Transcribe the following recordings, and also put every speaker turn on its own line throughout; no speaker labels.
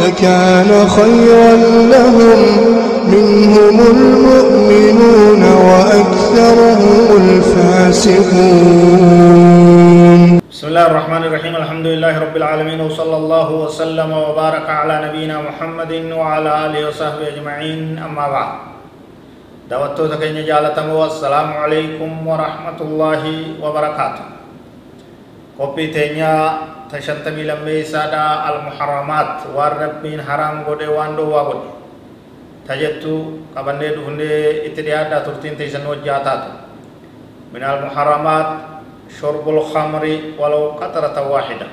لكان خيرا لهم منهم المؤمنون وأكثرهم الفاسقون.
بسم الله الرحمن الرحيم. الحمد لله رب العالمين وصلى الله وسلم وبارك على نبينا محمد وعلى آله وصحبه أجمعين. أما بعد دعوتو تكين جالتم والسلام عليكم ورحمة الله وبركاته. قبي تنيا تشنتمي لمي سادا المحرمات والربين حرام قد واندو وقد تجتو قبنده دهنده اتدياد ترتين تيسن وجاتات من المحرمات شرب الخمر ولو قطرة واحدة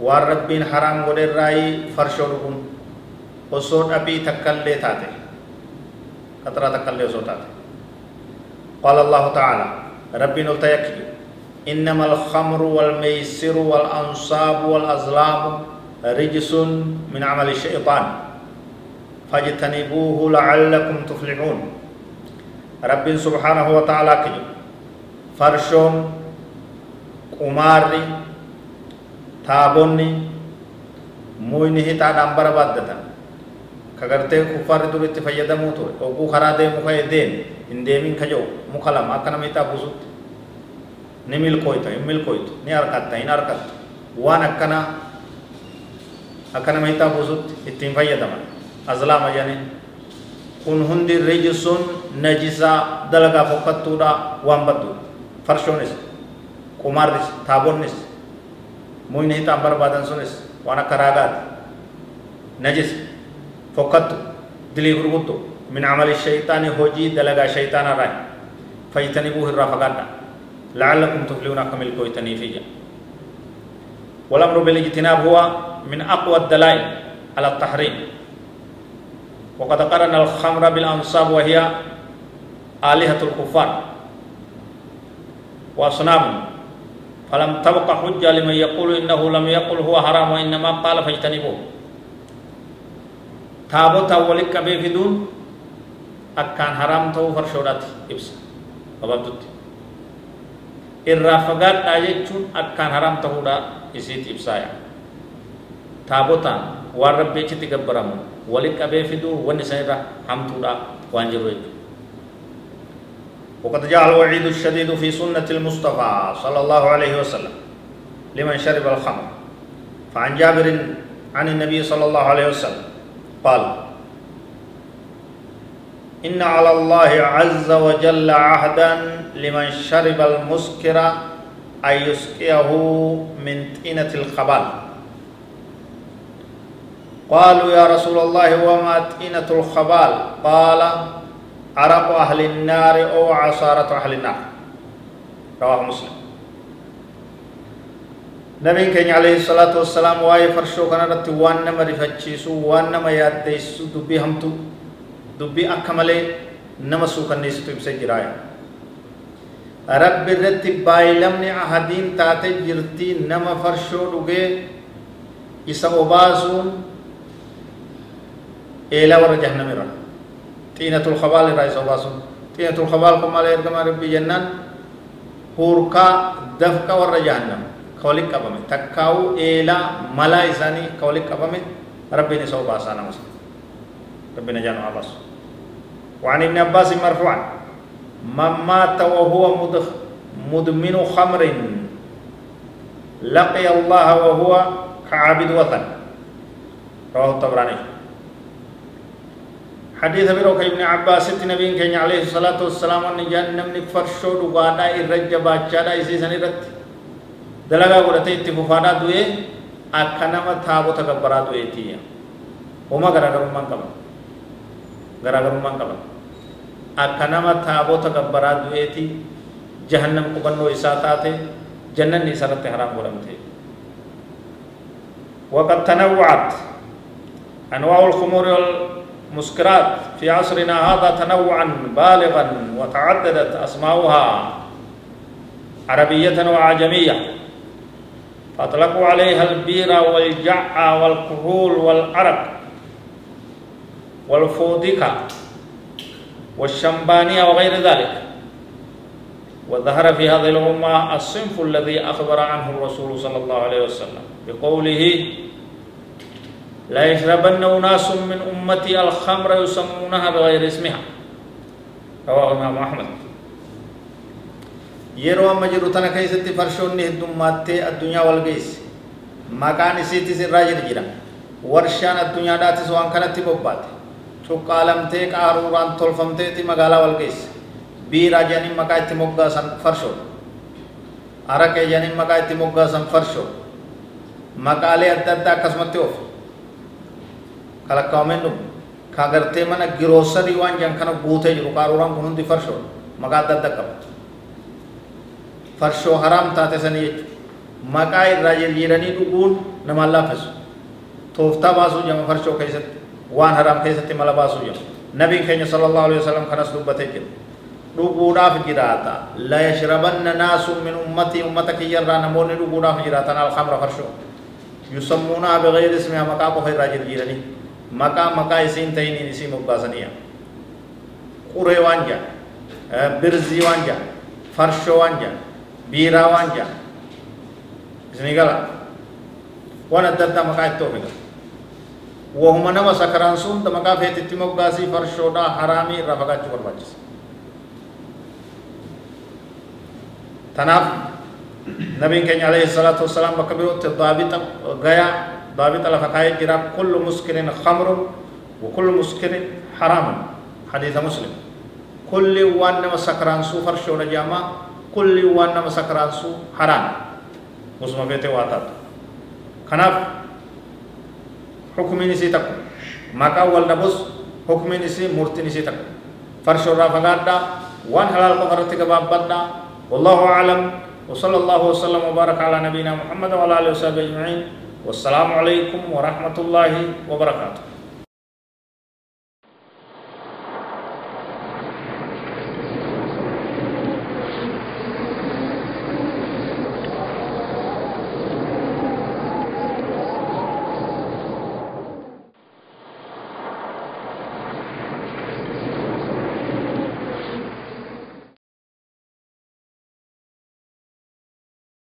والربين حرام قد الرأي فرشوركم وصوت أبي تكالي تاتي قطرة تكالي وصوت تاتي قال الله تعالى ربي نلتيكي إنما الخمر والميسر والأنصاب والأزلام رجس من عمل الشيطان. فاجتنبوه لعلكم تفلحون. رب سبحانه وتعالى كي فرشون قماري تابوني مويني هتا دامبر بادتا. كغرتي كفار دورتي فيدمو تو اوغو خرا دي مخاي دين ان ديمين كجو. مخلم. اكنا ميتا بوسوت ni milkoyta hin milkoytu ni harkatta hin harkattu waan akkana akkana mahitaa buusutti ittiin fayyadaman azlaama jedhaniin kun hundi rijisun najisaa dalagaa fokkattuudha waan badduudha farshoonis qumaarris taabonnis muyni hitaan barbaadan sunis waan akka raagaati najis fokkattu dilii gurguddo min camali shayxaani hojii dalagaa shayxaanarraa fayyitanii irraa fagaadha لعلكم تفلحون كمل كويتني فيجا والأمر بالاجتناب هو من أقوى الدلائل على التحريم. وقد قرن الخمر بالأنصاب وهي آلهة الكفار. وأصنام. فلم تبق حجة لمن يقول إنه لم يقل هو حرام وإنما قال فاجتنبوه. تابوت ولك بفدون أكان حرام تو فرشودات إبس. وبابدت irraa fagaadhaa jechuun akkaan haram ta'uudha isiit ibsaaya taabotaan waan rabbi achitti gabbaramu wali qabee fiduu wanni san irra hamtuudha waan jiru jechuudha وقد جاء الوعيد الشديد في سنة المصطفى صلى الله عليه وسلم لمن شرب الخمر فعن جابر عن النبي صلى الله عليه وسلم قال إن على الله عز وجل عهدا لمن شرب المسكر أن يسقيه من طينة الخبال. قالوا يا رسول الله وما طينة الخبال؟ قال عرق أهل النار أو عصارة أهل النار. رواه مسلم. نبي كان عليه الصلاة والسلام واي فرشو كان رتي وان نما رفتشيسو وان نما ياديسو دبي همتو dubbii akka malee nama suukanneessitu ibsee jiraaya rabbi irratti baay'ilamni ahadiin taate jirtii nama farshoo dhugee isa obaasuun eelaa warra jahannamirra xiinatul kabaal irraa isa obaasuun xiinatul kabaal kun malee ergamaa rabbii jennaan hurkaa dafqa warra jahannam ka walit qabame takkaa'uu eelaa malaa isaanii ka walit qabame rabbiin isa obaasaa nama ربنا جل وعلا وعن ابن عباس مرفوعا. من مات وهو مدمن خمر لقي الله وهو كعابد وثن. رواه الطبراني. حديث بروك ابن عباس النبي كان عليه الصلاة والسلام أن جهنم نكفر شو دغادا الرجا باچادا إسي سنرت دلغا ورته اتفادا دوئے أكنما تابو تكبرا دوئے تيا وما غرا غرمان كما garaagarummaan qaban akka nama taabota gabbaraa du'eeti jahannam qubannoo isaa taate jannanni isarratti haraam godhamte وقد تنوعت أنواع الخمور والمسكرات في عصرنا هذا تنوعا بالغا وتعددت أسماؤها عربية وعجمية. فأطلقوا عليها البيرة والجع والكحول والعرق. والفوديكا والشمبانية وغير ذلك. وظهر في هذه الأمة الصنف الذي أخبر عنه الرسول صلى الله عليه وسلم بقوله لا يشربن أناس من أمتي الخمر يسمونها بغير اسمها رواه الإمام أحمد. يروى amma jiru tana keessatti farshoonni heddummattee addunyaa wal geesse maqaan isiitis irraa jira jira warshaan addunyaadhaatis cuqqaalamtee qaaruuraan tolfamteeti magaalaa wal geesse biiraa jedhaniin maqaa itti moggaasan farshoodha araqee jedhaniin maqaa itti moggaasan farshoodha maqaalee adda addaa akkasumatti oofu kalakkaawameen dhufu ka gartee mana giroosarii waan jedhan kana guutee jiru qaaruuraan kun hundi farshoodha maqaa adda adda qaba farshoo haraam taate sanii jechuudha maqaa irraa jijjiiranii dhuguun namaan laaffisu tooftaa baasuu jama farshoo keessatti mala baasuu jama nabiin keenya sallallahu alaihi wasallam kanas dubbatee jira dhuguudhaaf jiraata la yashrabanna naasun min ummatii ummata kiyyarraa namoonni dhuguudhaaf jiraatan alhamra farshoo yusammuunaa bigayri ismihaa maqaa qofa irraa jijjiiranii maqaa maqaa isiin ta'iniin isii moggaasaniya quree waan jedha birzii waan jedha farshoo waan jedha biiraa waan jedha isinii gala waan adda addaa maqaa itti oofida wahuma nama sakaraan sun maqaa feetitti moggaasii farshoodhaa haraamii irraa fagaachuu barbaachisa tanaaf nabiin keenya alayhi salaatu wassalaam bakka birootti daabita gayaa daabita lafa kaayee jira kullu muskirin khamrun wa kullu muskirin haramun hadiisa muslim kulli waan nama sakaraansuu farshoodha jaamaa kulli waan nama sakaraansuu haraam musuma feete waa taatu kanaaf takku maqaa wal dhabus hukumiin isii murtiin isii takku farshoorraa fagaadhaa waan halaal qofa irratti gabaabbadhaa والله أعلم وصلى الله وسلم وبارك على نبينا محمد وعلى آله وصحبه أجمعين والسلام عليكم ورحمة الله وبركاته